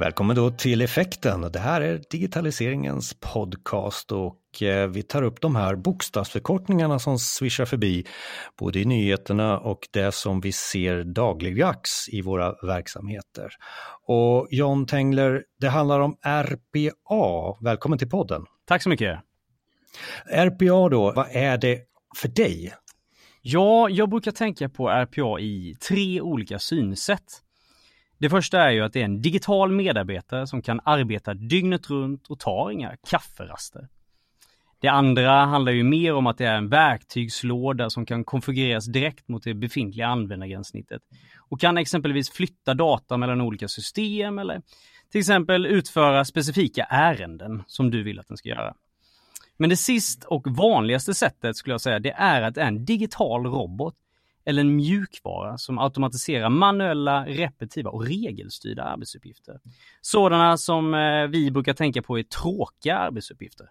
Välkommen då till Effekten. Det här är digitaliseringens podcast och eh, vi tar upp de här bokstavsförkortningarna som svischar förbi både i nyheterna och det som vi ser dagligdags i våra verksamheter. Och John Tengler, det handlar om RPA. Välkommen till podden. Tack så mycket. RPA då, vad är det för dig? Ja, jag brukar tänka på RPA i tre olika synsätt. Det första är ju att det är en digital medarbetare som kan arbeta dygnet runt och tar inga kafferaster. Det andra handlar ju mer om att det är en verktygslåda som kan konfigureras direkt mot det befintliga användargränssnittet och kan exempelvis flytta data mellan olika system eller till exempel utföra specifika ärenden som du vill att den ska göra. Men det sist och vanligaste sättet skulle jag säga, det är att en digital robot eller en mjukvara som automatiserar manuella, repetitiva och regelstyrda arbetsuppgifter. Sådana som eh, vi brukar tänka på är tråkiga arbetsuppgifter.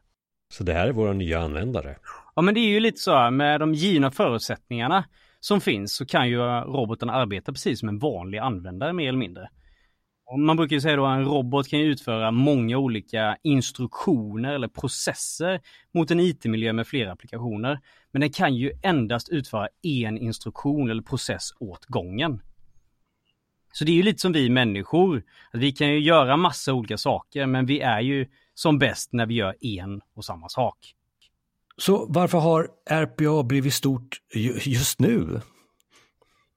Så det här är våra nya användare? Ja, men det är ju lite så här med de givna förutsättningarna som finns så kan ju roboten arbeta precis som en vanlig användare mer eller mindre. Man brukar ju säga då att en robot kan utföra många olika instruktioner eller processer mot en IT-miljö med flera applikationer. Men den kan ju endast utföra en instruktion eller process åt gången. Så det är ju lite som vi människor. Att vi kan ju göra massa olika saker men vi är ju som bäst när vi gör en och samma sak. Så varför har RPA blivit stort just nu?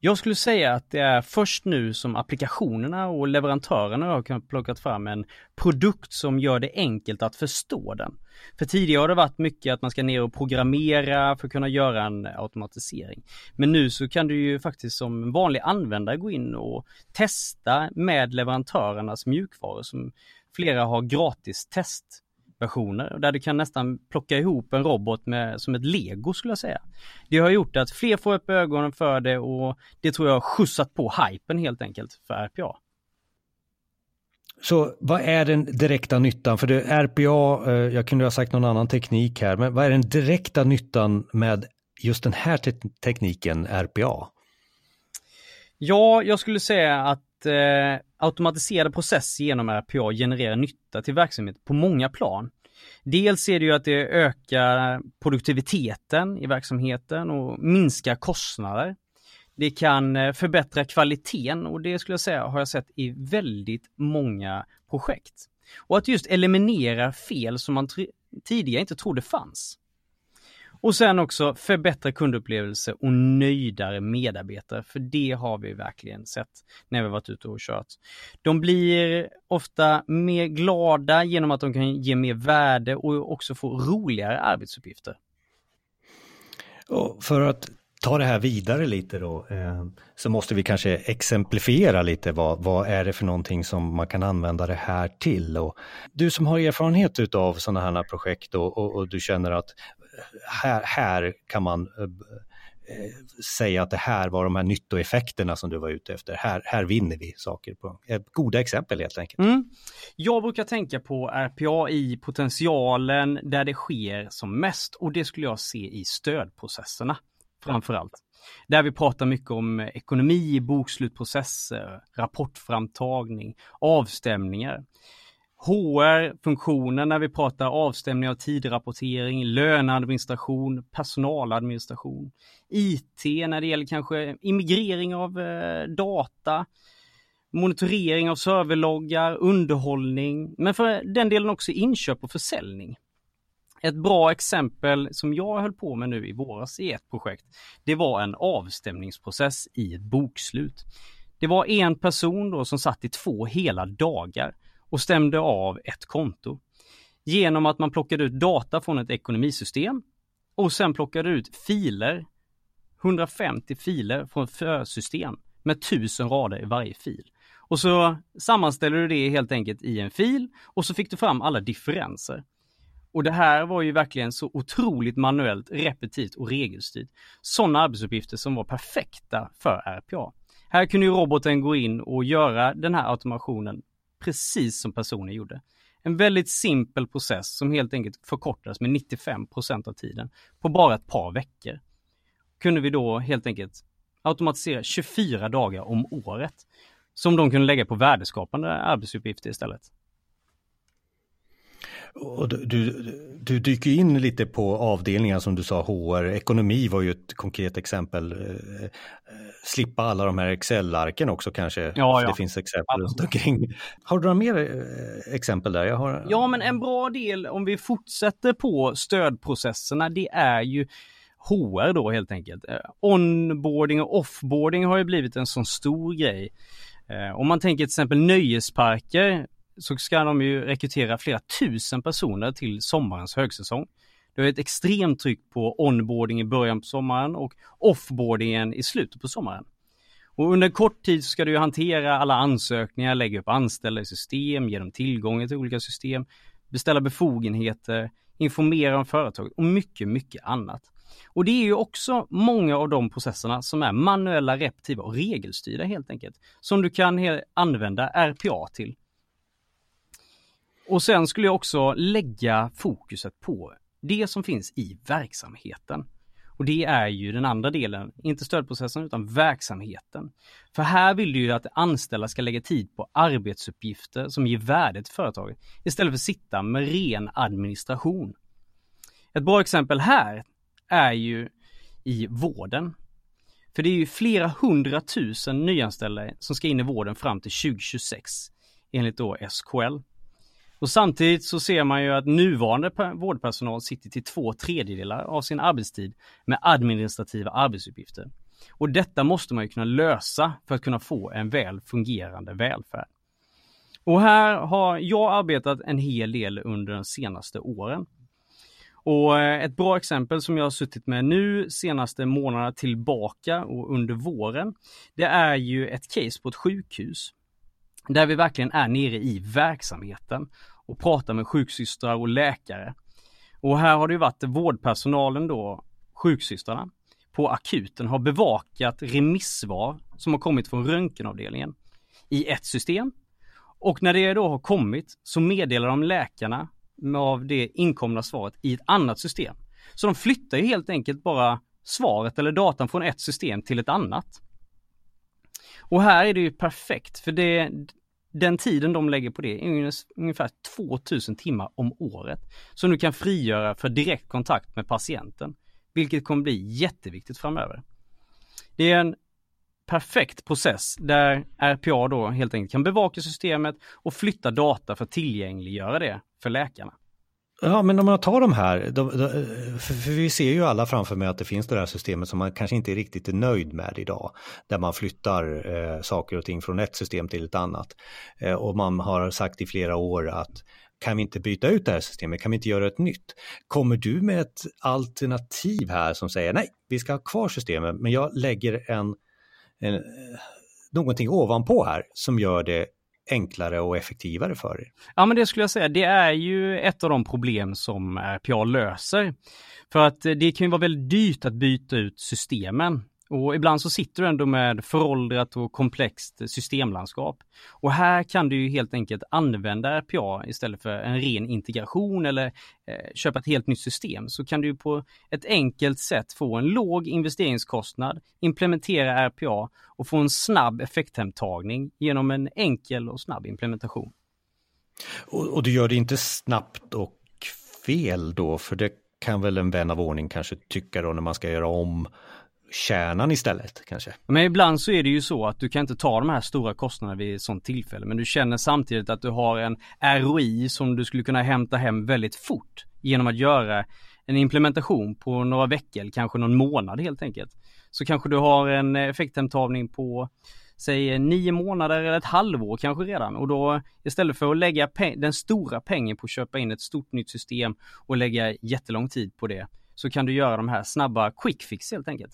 Jag skulle säga att det är först nu som applikationerna och leverantörerna har plockat fram en produkt som gör det enkelt att förstå den. För tidigare har det varit mycket att man ska ner och programmera för att kunna göra en automatisering. Men nu så kan du ju faktiskt som vanlig användare gå in och testa med leverantörernas mjukvaror som flera har gratis test versioner där du kan nästan plocka ihop en robot med, som ett lego skulle jag säga. Det har gjort att fler får upp ögonen för det och det tror jag har skjutsat på hypen helt enkelt för RPA. Så vad är den direkta nyttan? För det RPA, eh, jag kunde ha sagt någon annan teknik här, men vad är den direkta nyttan med just den här te tekniken RPA? Ja, jag skulle säga att eh, automatiserade processer genom RPA genererar nytta till verksamhet på många plan. Dels är det ju att det ökar produktiviteten i verksamheten och minskar kostnader. Det kan eh, förbättra kvaliteten och det skulle jag säga har jag sett i väldigt många projekt. Och att just eliminera fel som man tidigare inte trodde fanns. Och sen också förbättra kundupplevelse och nöjdare medarbetare, för det har vi verkligen sett när vi varit ute och kört. De blir ofta mer glada genom att de kan ge mer värde och också få roligare arbetsuppgifter. Och för att ta det här vidare lite då, eh, så måste vi kanske exemplifiera lite vad, vad är det för någonting som man kan använda det här till. Och du som har erfarenhet av sådana här projekt och, och, och, du känner att här, här kan man eh, eh, säga att det här var de här nyttoeffekterna som du var ute efter. Här, här vinner vi saker på. Goda exempel helt enkelt. Mm. Jag brukar tänka på RPA i potentialen där det sker som mest och det skulle jag se i stödprocesserna framförallt. Där vi pratar mycket om ekonomi, bokslutprocesser, rapportframtagning, avstämningar. HR-funktionen när vi pratar avstämning av tidrapportering, löneadministration, personaladministration, IT när det gäller kanske immigrering av eh, data, monitorering av serverloggar, underhållning, men för den delen också inköp och försäljning. Ett bra exempel som jag höll på med nu i våras i ett projekt, det var en avstämningsprocess i ett bokslut. Det var en person då som satt i två hela dagar och stämde av ett konto. Genom att man plockade ut data från ett ekonomisystem och sen plockade ut filer, 150 filer från ett försystem med 1000 rader i varje fil. Och så sammanställer du det helt enkelt i en fil och så fick du fram alla differenser. Och det här var ju verkligen så otroligt manuellt, repetitivt och regelstyrt. Sådana arbetsuppgifter som var perfekta för RPA. Här kunde ju roboten gå in och göra den här automationen precis som personen gjorde. En väldigt simpel process som helt enkelt förkortades med 95 procent av tiden på bara ett par veckor. Kunde vi då helt enkelt automatisera 24 dagar om året. som de kunde lägga på värdeskapande arbetsuppgifter istället. Och du, du, du, dyker in lite på avdelningar som du sa, HR, ekonomi var ju ett konkret exempel. Eh, eh, Eh, slippa alla de här Excel-arken också kanske. Ja, ja. Det finns exempel runt omkring. Har du några mer eh, exempel där? Har... Ja, men en bra del om vi fortsätter på stödprocesserna, det är ju HR då helt enkelt. Eh, onboarding och offboarding har ju blivit en sån stor grej. Om man tänker till exempel nöjesparker så ska de ju rekrytera flera tusen personer till sommarens högsäsong. Det har ett extremt tryck på onboarding i början på sommaren och offboardingen i slutet på sommaren. Och under kort tid ska du hantera alla ansökningar, lägga upp anställda i system, ge dem tillgång till olika system, beställa befogenheter, informera om företaget och mycket, mycket annat. Och det är ju också många av de processerna som är manuella, repetitiva och regelstyrda helt enkelt. Som du kan använda RPA till. Och sen skulle jag också lägga fokuset på det som finns i verksamheten. Och det är ju den andra delen, inte stödprocessen utan verksamheten. För här vill du ju att anställda ska lägga tid på arbetsuppgifter som ger värde till företaget istället för att sitta med ren administration. Ett bra exempel här är ju i vården. För det är ju flera hundratusen nyanställda som ska in i vården fram till 2026 enligt då SKL. Och samtidigt så ser man ju att nuvarande vårdpersonal sitter till två tredjedelar av sin arbetstid med administrativa arbetsuppgifter. Och detta måste man ju kunna lösa för att kunna få en väl fungerande välfärd. Och här har jag arbetat en hel del under de senaste åren. Och eh, ett bra exempel som jag har suttit med nu senaste månaderna tillbaka och under våren, det är ju ett case på ett sjukhus där vi verkligen är nere i verksamheten och pratar med sjuksystrar och läkare. Och här har det ju varit vårdpersonalen då, sjuksystrarna, på akuten har bevakat remissvar som har kommit från röntgenavdelningen i ett system. Och när det då har kommit så meddelar de läkarna av det inkomna svaret i ett annat system. Så de flyttar ju helt enkelt bara svaret eller datan från ett system till ett annat. Och här är det ju perfekt för det, den tiden de lägger på det är ungefär 2000 timmar om året som du kan frigöra för direkt kontakt med patienten, vilket kommer bli jätteviktigt framöver. Det är en perfekt process där RPA då helt enkelt kan bevaka systemet och flytta data för att tillgängliggöra det för läkarna. Ja, men om man tar de här, de, de, för vi ser ju alla framför mig att det finns det här systemet som man kanske inte riktigt är nöjd med idag, där man flyttar eh, saker och ting från ett system till ett annat. Eh, och man har sagt i flera år att kan vi inte byta ut det här systemet, kan vi inte göra ett nytt? Kommer du med ett alternativ här som säger nej, vi ska ha kvar systemet, men jag lägger en, en eh, någonting ovanpå här som gör det enklare och effektivare för er? Ja, men det skulle jag säga. Det är ju ett av de problem som RPA löser. För att eh, det kan ju vara väldigt dyrt att byta ut systemen. Och ibland så sitter du ändå med föråldrat och komplext systemlandskap. Och här kan du ju helt enkelt använda RPA istället för en ren integration eller eh, köpa ett helt nytt system. Så kan du på ett enkelt sätt få en låg investeringskostnad, implementera RPA och få en snabb effekthemtagning genom en enkel och snabb implementation. Och, och du gör det inte snabbt och fel då, för det kan väl en vän av ordning kanske tycka då när man ska göra om kärnan istället kanske. Men ibland så är det ju så att du kan inte ta de här stora kostnaderna vid ett sånt tillfälle men du känner samtidigt att du har en ROI som du skulle kunna hämta hem väldigt fort genom att göra en implementation på några veckor, kanske någon månad helt enkelt. Så kanske du har en effekthemtagning på säg nio månader eller ett halvår kanske redan och då istället för att lägga den stora pengen på att köpa in ett stort nytt system och lägga jättelång tid på det så kan du göra de här snabba quick fix helt enkelt.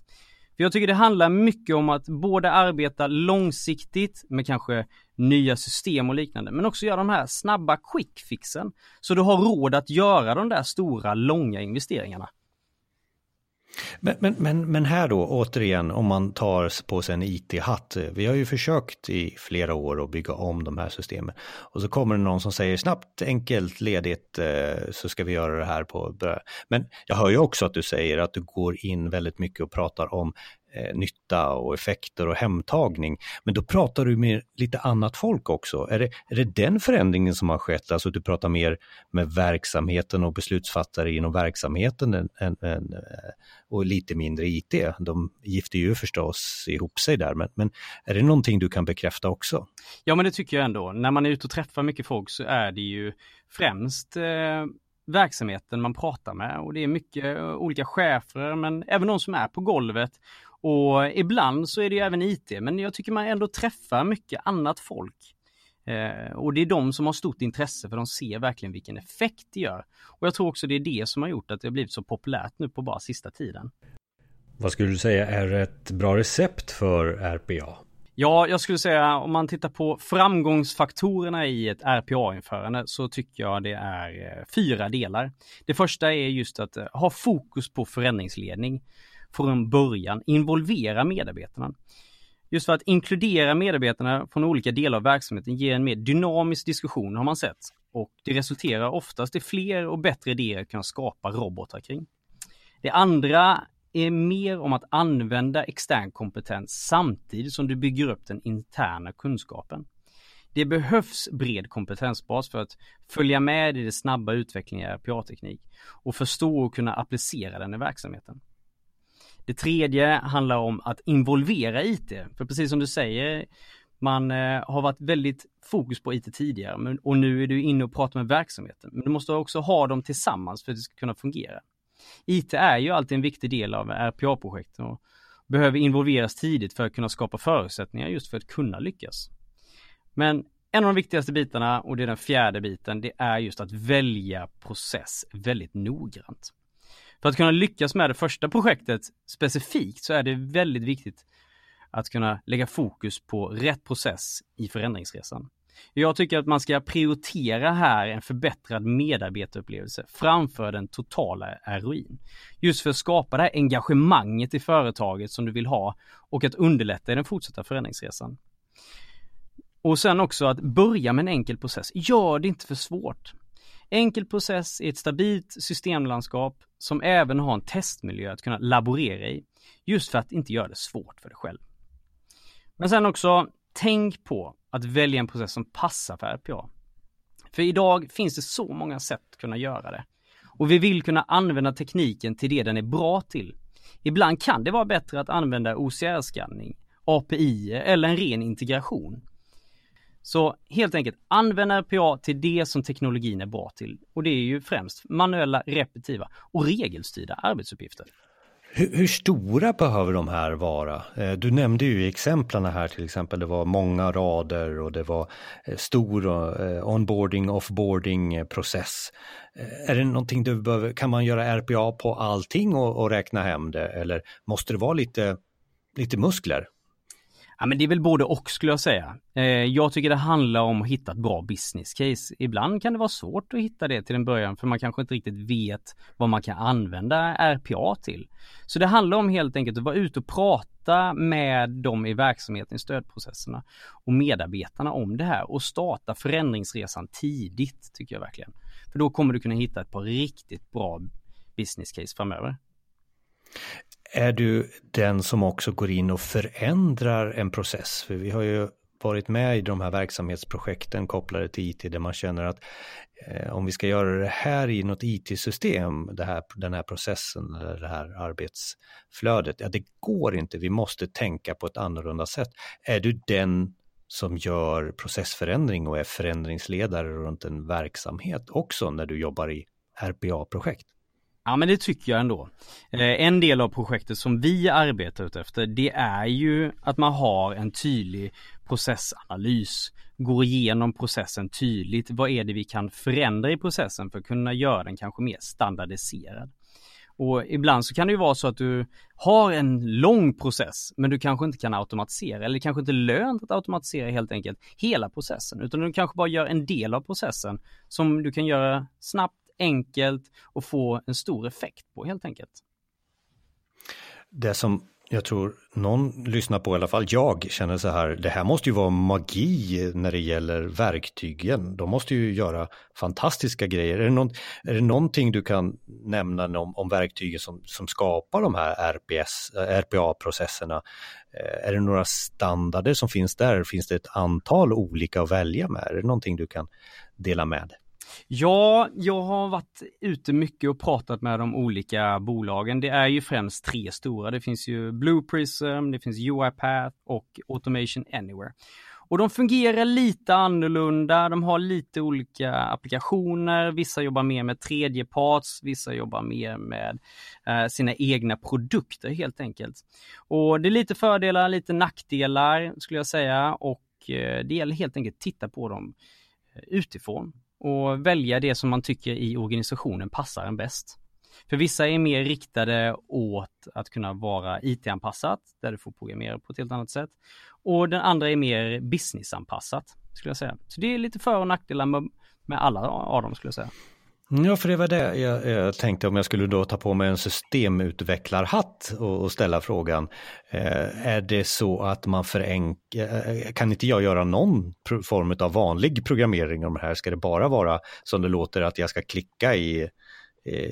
För jag tycker det handlar mycket om att både arbeta långsiktigt med kanske nya system och liknande, men också göra de här snabba quick fixen. Så du har råd att göra de där stora, långa investeringarna. Men, men, men, men, här då, återigen, om man tar på sig en IT-hatt. Eh, vi har ju försökt i flera år att bygga om de här systemen. Och så kommer det någon som säger snabbt, enkelt, ledigt, eh, så ska vi göra det här på... Men jag hör ju också att du säger att du går in väldigt mycket och pratar om eh, nytta och effekter och hemtagning. Men då pratar du med lite annat folk också. Är det, är det den förändringen som har skett, alltså du pratar mer med verksamheten och beslutsfattare inom verksamheten än, än, än, eh, och lite mindre IT. De gifter ju förstås ihop sig där, men, men är det någonting du kan bekräfta också? Ja, men det tycker jag ändå. När man är ute och träffar mycket folk så är det ju främst eh, verksamheten man pratar med och det är mycket eh, olika chefer men även de som är på golvet. Och ibland så är det ju även IT, men jag tycker man ändå träffar mycket annat folk. Eh, och det är de som har stort intresse för de ser verkligen vilken effekt det gör. Och jag tror också det är det som har gjort att det har blivit så populärt nu på bara sista tiden. Vad skulle du säga är ett bra recept för RPA? Ja, jag skulle säga om man tittar på framgångsfaktorerna i ett RPA-införande så tycker jag det är eh, fyra delar. Det första är just att eh, ha fokus på förändringsledning från början, involvera medarbetarna. Just för att inkludera medarbetarna från olika delar av verksamheten ger en mer dynamisk diskussion har man sett och det resulterar oftast i fler och bättre idéer att kunna skapa robotar kring. Det andra är mer om att använda extern kompetens samtidigt som du bygger upp den interna kunskapen. Det behövs bred kompetensbas för att följa med i den snabba utvecklingen i RPA-teknik och förstå och kunna applicera den i verksamheten. Det tredje handlar om att involvera IT, för precis som du säger, man eh, har varit väldigt fokus på IT tidigare och nu är du inne och pratar med verksamheten. Men du måste också ha dem tillsammans för att det ska kunna fungera. IT är ju alltid en viktig del av RPA-projekt och behöver involveras tidigt för att kunna skapa förutsättningar just för att kunna lyckas. Men en av de viktigaste bitarna, och det är den fjärde biten, det är just att välja process väldigt noggrant. För att kunna lyckas med det första projektet specifikt så är det väldigt viktigt att kunna lägga fokus på rätt process i förändringsresan. Jag tycker att man ska prioritera här en förbättrad medarbetarupplevelse framför den totala ROIn. Just för att skapa det här engagemanget i företaget som du vill ha och att underlätta i den fortsatta förändringsresan. Och sen också att börja med en enkel process. Gör det inte för svårt. Enkel process i ett stabilt systemlandskap som även har en testmiljö att kunna laborera i. Just för att inte göra det svårt för dig själv. Men sen också, tänk på att välja en process som passar för RPA. För idag finns det så många sätt att kunna göra det. Och vi vill kunna använda tekniken till det den är bra till. Ibland kan det vara bättre att använda OCR-skanning, API eller en ren integration. Så helt enkelt, använd RPA till det som teknologin är bra till. Och det är ju främst manuella, repetitiva och regelstyrda arbetsuppgifter. Hur, hur, stora behöver de här vara? Eh, du nämnde ju exemplen här till exempel, det var många rader och det var eh, stor eh, onboarding, offboarding process. Är det någonting du behöver, kan man göra RPA på allting och, och räkna hem det eller måste det vara lite, lite muskler? Ja, men det är väl både och skulle jag säga. Eh, jag tycker det handlar om att hitta ett bra business case. Ibland kan det vara svårt att hitta det till en början för man kanske inte riktigt vet vad man kan använda RPA till. Så det handlar om helt enkelt att vara ute och prata med dem i verksamheten, i stödprocesserna och medarbetarna om det här och starta förändringsresan tidigt tycker jag verkligen. För då kommer du kunna hitta ett par riktigt bra business case framöver. Är du den som också går in och förändrar en process? För vi har ju varit med i de här verksamhetsprojekten kopplade till IT där man känner att eh, om vi ska göra det här i något IT-system, det här, den här processen, eller det här arbetsflödet, ja det går inte, vi måste tänka på ett annorlunda sätt. Är du den som gör processförändring och är förändringsledare runt en verksamhet också när du jobbar i RPA-projekt? Ja men det tycker jag ändå. Eh, en del av projektet som vi arbetar efter det är ju att man har en tydlig processanalys. Går igenom processen tydligt. Vad är det vi kan förändra i processen för att kunna göra den kanske mer standardiserad. Och ibland så kan det ju vara så att du har en lång process men du kanske inte kan automatisera eller det kanske inte är lönt att automatisera helt enkelt hela processen utan du kanske bara gör en del av processen som du kan göra snabbt enkelt och få en stor effekt på helt enkelt. Det som Jag tror någon lyssnar på, i alla fall jag, känner så här, det här måste ju vara magi när det gäller verktygen. De måste ju göra fantastiska grejer. Är det, någon, är det någonting du kan nämna om, om verktygen som, som skapar de här RPS, eh, RPA-processerna? Eh, är det några standarder som finns där? Finns det ett antal olika att välja med? Är det någonting du kan dela med? Ja, jag har varit ute mycket och pratat med de olika bolagen. Det är ju främst tre stora. Det finns ju Blue Prism, det finns UiPath och Automation Anywhere. Och de fungerar lite annorlunda, de har lite olika applikationer, vissa jobbar mer med tredjeparts, vissa jobbar mer med eh, sina egna produkter helt enkelt. Och det är lite fördelar, lite nackdelar skulle jag säga och eh, det gäller helt enkelt att titta på dem eh, utifrån och välja det som man tycker i organisationen passar en bäst. För vissa är mer riktade åt att kunna vara IT-anpassat, där du får programmera på ett helt annat sätt. Och den andra är mer businessanpassat, skulle jag säga. Så det är lite för och nackdelar med, med alla av dem, skulle jag säga. Ja, för det var det jag, jag, tänkte om jag skulle då ta på mig en systemutvecklarhatt och, och ställa frågan. Eh, är det så att man förenklar, eh, kan inte jag göra någon form av vanlig programmering om det här? Ska det bara vara som det låter att jag ska klicka i,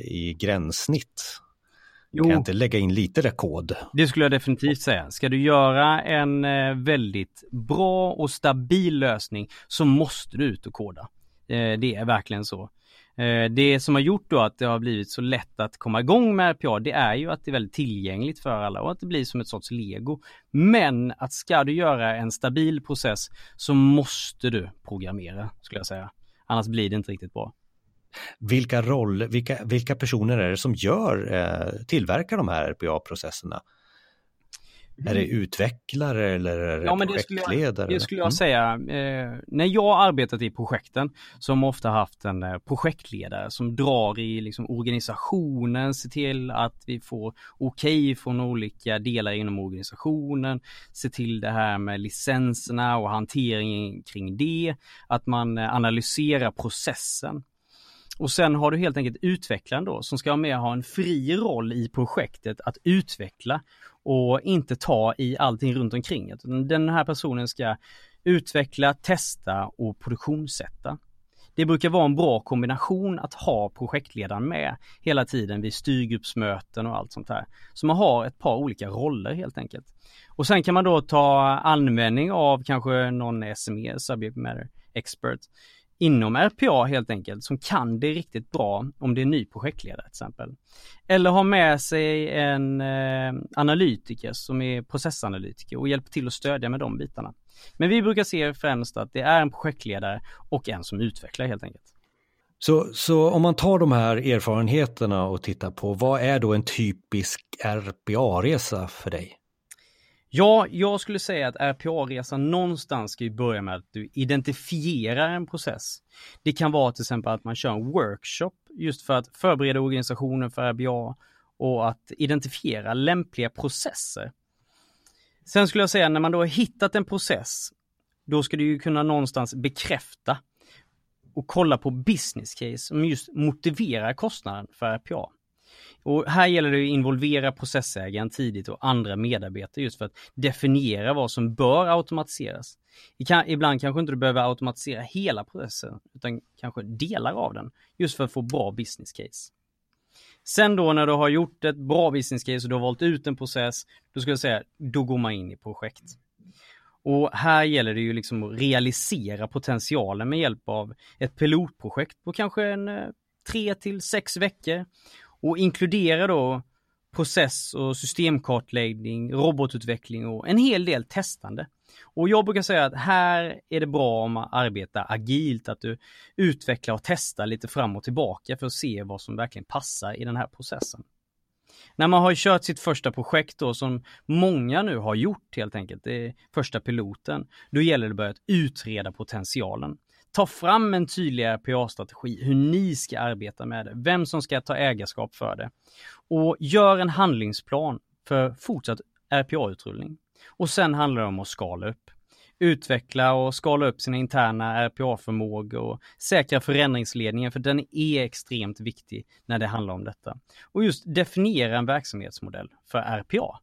i gränssnitt? Jo. Kan jag inte lägga in lite kod? Det skulle jag definitivt säga. Ska du göra en eh, väldigt bra och stabil lösning så måste du ut och koda. Eh, det är verkligen så. Eh, det som har gjort då att det har blivit så lätt att komma igång med RPA, det är ju att det är väldigt tillgängligt för alla och att det blir som ett sorts lego. Men att ska du göra en stabil process så måste du programmera, skulle jag säga. Annars blir det inte riktigt bra. Vilka roller, vilka, vilka personer är det som gör, eh, tillverkar de här RPA-processerna? Är det mm. utvecklare eller är det ja, men det skulle jag, det skulle jag mm. säga. Eh, när jag arbetat i projekten så har man ofta haft en eh, projektledare som drar i liksom, organisationen, ser till att vi får okej okay från olika delar inom organisationen, ser till det här med licenserna och hanteringen kring det, att man eh, analyserar processen. Och sen har du helt enkelt utvecklaren då som ska med ha en fri roll i projektet att utveckla och inte ta i allting runt omkring. Den här personen ska utveckla, testa och produktionssätta. Det brukar vara en bra kombination att ha projektledaren med hela tiden vid styrgruppsmöten och allt sånt här. Så man har ett par olika roller helt enkelt. Och sen kan man då ta användning av kanske någon SME, Subject Matter Expert, inom RPA helt enkelt som kan det riktigt bra om det är ny projektledare till exempel. Eller ha med sig en eh, analytiker som är processanalytiker och hjälper till att stödja med de bitarna. Men vi brukar se främst att det är en projektledare och en som utvecklar helt enkelt. Så, så om man tar de här erfarenheterna och tittar på vad är då en typisk RPA-resa för dig? Ja, jag skulle säga att RPA-resan någonstans ska ju börja med att du identifierar en process. Det kan vara till exempel att man kör en workshop just för att förbereda organisationen för RPA och att identifiera lämpliga processer. Sen skulle jag säga när man då har hittat en process, då ska du ju kunna någonstans bekräfta och kolla på business case som just motiverar kostnaden för RPA. Och här gäller det att involvera processägaren tidigt och andra medarbetare just för att definiera vad som bör automatiseras. Ibland kanske inte du behöver automatisera hela processen utan kanske delar av den just för att få bra business case. Sen då när du har gjort ett bra business case och du har valt ut en process, då skulle jag säga, då går man in i projekt. Och här gäller det ju liksom att realisera potentialen med hjälp av ett pilotprojekt på kanske en eh, tre till sex veckor och inkludera då process och systemkartläggning, robotutveckling och en hel del testande. Och jag brukar säga att här är det bra om man arbetar agilt, att du utvecklar och testar lite fram och tillbaka för att se vad som verkligen passar i den här processen. När man har kört sitt första projekt då som många nu har gjort helt enkelt, det är första piloten, då gäller det att börja utreda potentialen. Ta fram en tydligare RPA-strategi, hur ni ska arbeta med det, vem som ska ta ägarskap för det. Och gör en handlingsplan för fortsatt RPA-utrullning. Och sen handlar det om att skala upp. Utveckla och skala upp sina interna RPA-förmågor och säkra förändringsledningen för den är extremt viktig när det handlar om detta. Och just definiera en verksamhetsmodell för RPA.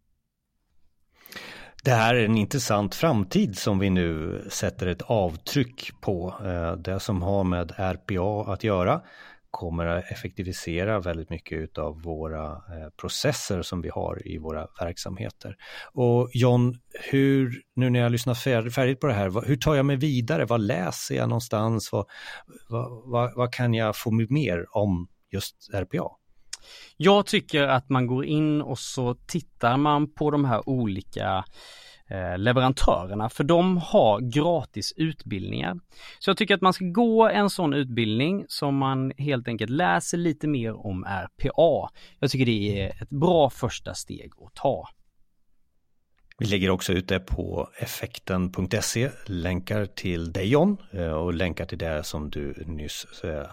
Det här är en intressant framtid som vi nu sätter ett avtryck på. Eh, det som har med RPA att göra kommer att effektivisera väldigt mycket av våra eh, processer som vi har i våra verksamheter. Och John, hur, nu när jag lyssnat färdigt på det här, hur tar jag mig vidare? Vad läser jag någonstans? Vad, vad, vad, vad kan jag få mer om just RPA? Jag tycker att man går in och så tittar man på de här olika eh, leverantörerna för de har gratis utbildningar. Så jag tycker att man ska gå en sån utbildning som man helt enkelt läser lite mer om RPA. Jag tycker det är ett bra första steg att ta. Vi lägger också ut det på effekten.se, länkar till dig John eh, och länkar till det som du nyss eh,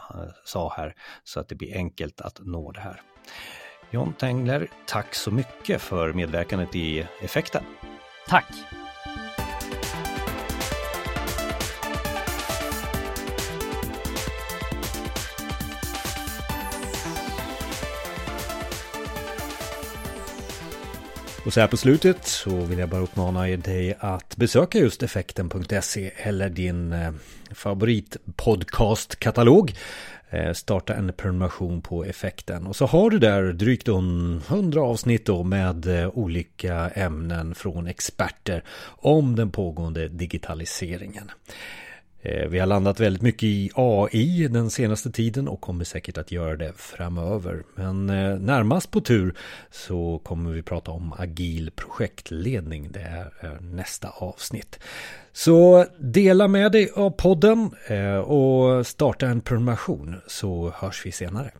sa här så att det blir enkelt att nå det här. John Tengler, tack så mycket för medverkandet i Effekten. Tack! Och så här på slutet så vill jag bara uppmana dig att besöka just effekten.se eller din eh, favoritpodcastkatalog. Eh, starta en prenumeration på effekten och så har du där drygt 100 avsnitt då med eh, olika ämnen från experter om den pågående digitaliseringen. Eh, vi har landat väldigt mycket i AI den senaste tiden och kommer säkert att göra det framöver. Men eh, närmast på tur så kommer vi prata om agil projektledning. Det är eh, nästa avsnitt. Så dela med dig av podden och starta en prenumeration så hörs vi senare.